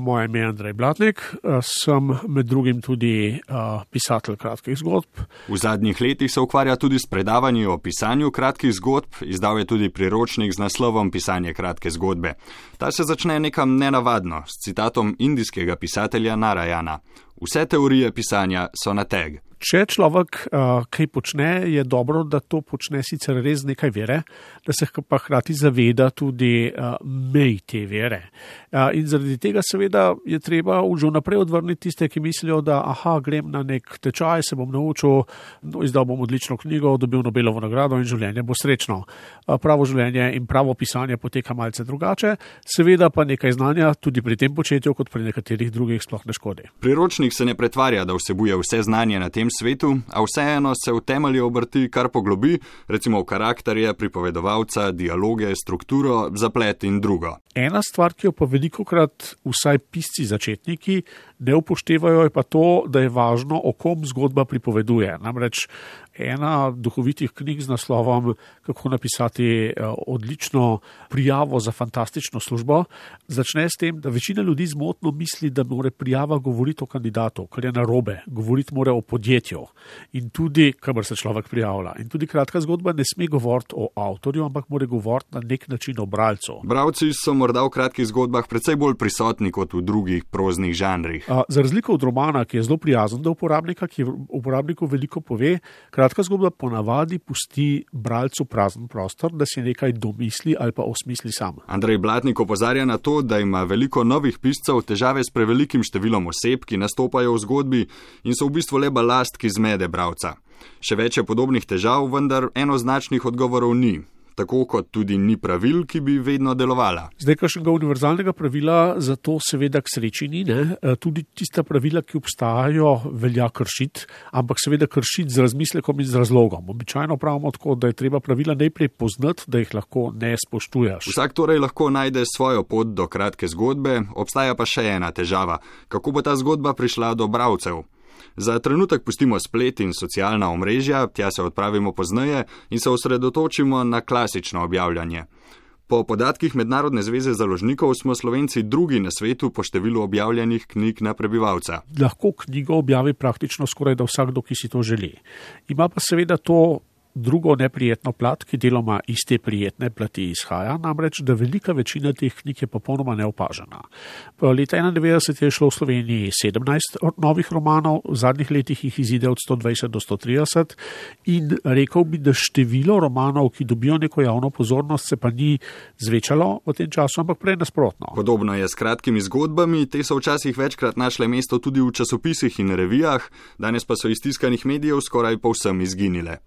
Moje ime je Andrej Blatnik, sem med drugim tudi pisatelj kratkih zgodb. V zadnjih letih se ukvarja tudi s predavanji o pisanju kratkih zgodb, izdal je tudi priročnik z naslovom Pisanje kratke zgodbe. Ta se začne nekam nenavadno, s citatom indijskega pisatelja Narajana: Vse teorije pisanja so na teg. Če človek uh, kaj počne, je dobro, da to počne sicer res nekaj vere, da se pa hkrati zaveda tudi uh, mej te vere. Uh, in zaradi tega, seveda, je treba že vnaprej odvrniti tiste, ki mislijo, da aha, grem na nek tečaj, se bom naučil, no, izdal bom odlično knjigo, dobil Nobelovo nagrado in življenje bo srečno. Uh, pravo življenje in pravo pisanje poteka malce drugače, seveda pa nekaj znanja tudi pri tem početju, kot pri nekaterih drugih, sploh ne škodi. Priročnik se ne pretvarja, da vsebuje vse znanje na tem svetu, a vseeno se v temelju obrti kar poglobi, recimo v karakterje, pripovedovalca, dialoge, strukturo, zaplet in drugo. Ena stvar, ki jo pa veliko krat vsaj pisci začetniki ne upoštevajo, je pa to, da je važno, o kom zgodba pripoveduje. Namreč ena duhovitih knjig z naslovom Kako napisati eh, odlično prijavo za fantastično službo začne s tem, da večina ljudi zmotno misli, da mora prijava govoriti o kandidatu, kar je narobe, govoriti mora o podjetju in tudi, kamor se človek prijavlja. In tudi kratka zgodba ne sme govoriti o avtorju, ampak mora govoriti na nek način o bralcu. Bravci so morda v kratkih zgodbah precej bolj prisotni kot v drugih proznih žanrih. Za razliko od romana, ki je zelo prijazen do uporabnika, ki uporabniku veliko pove, kratka zgodba ponavadi pusti bralcu prazen prostor, da si nekaj domisli ali pa osmisli sam. Andrej Blatnik opozarja na to, da ima veliko novih piscev težave s prevelikim številom oseb, ki nastopajo v zgodbi in so v bistvu le balast, ki zmede bralca. Še več je podobnih težav, vendar enoznačnih odgovorov ni tako kot tudi ni pravil, ki bi vedno delovala. Zdaj, kakšnega univerzalnega pravila za to seveda k sreči ni. Ne? E, tudi tista pravila, ki obstajajo, velja kršiti, ampak seveda kršiti z razmislekom in z razlogom. Običajno pravimo tako, da je treba pravila najprej poznati, da jih lahko ne spoštuješ. Vsak torej lahko najde svojo pot do kratke zgodbe, obstaja pa še ena težava. Kako bo ta zgodba prišla do bravcev? Za trenutek pustimo splet in socialna omrežja, tja se odpravimo pozneje in se osredotočimo na klasično objavljanje. Po podatkih Mednarodne zveze založnikov smo Slovenci drugi na svetu po številu objavljenih knjig na prebivalca. Lahko knjigo objavi praktično skoraj da vsakdo, ki si to želi. Ima pa seveda to drugo neprijetno plat, ki deloma iz te prijetne plati izhaja, namreč, da velika večina teh knjig je popolnoma neopažena. Leta 1991 je šlo v Sloveniji 17 novih romanov, v zadnjih letih jih izide od 120 do 130 in rekel bi, da število romanov, ki dobijo neko javno pozornost, se pa ni zvečalo v tem času, ampak prej nasprotno. Podobno je s kratkimi zgodbami, te so včasih večkrat našle mesto tudi v časopisih in revijah, danes pa so iz tiskanih medijev skoraj povsem izginile.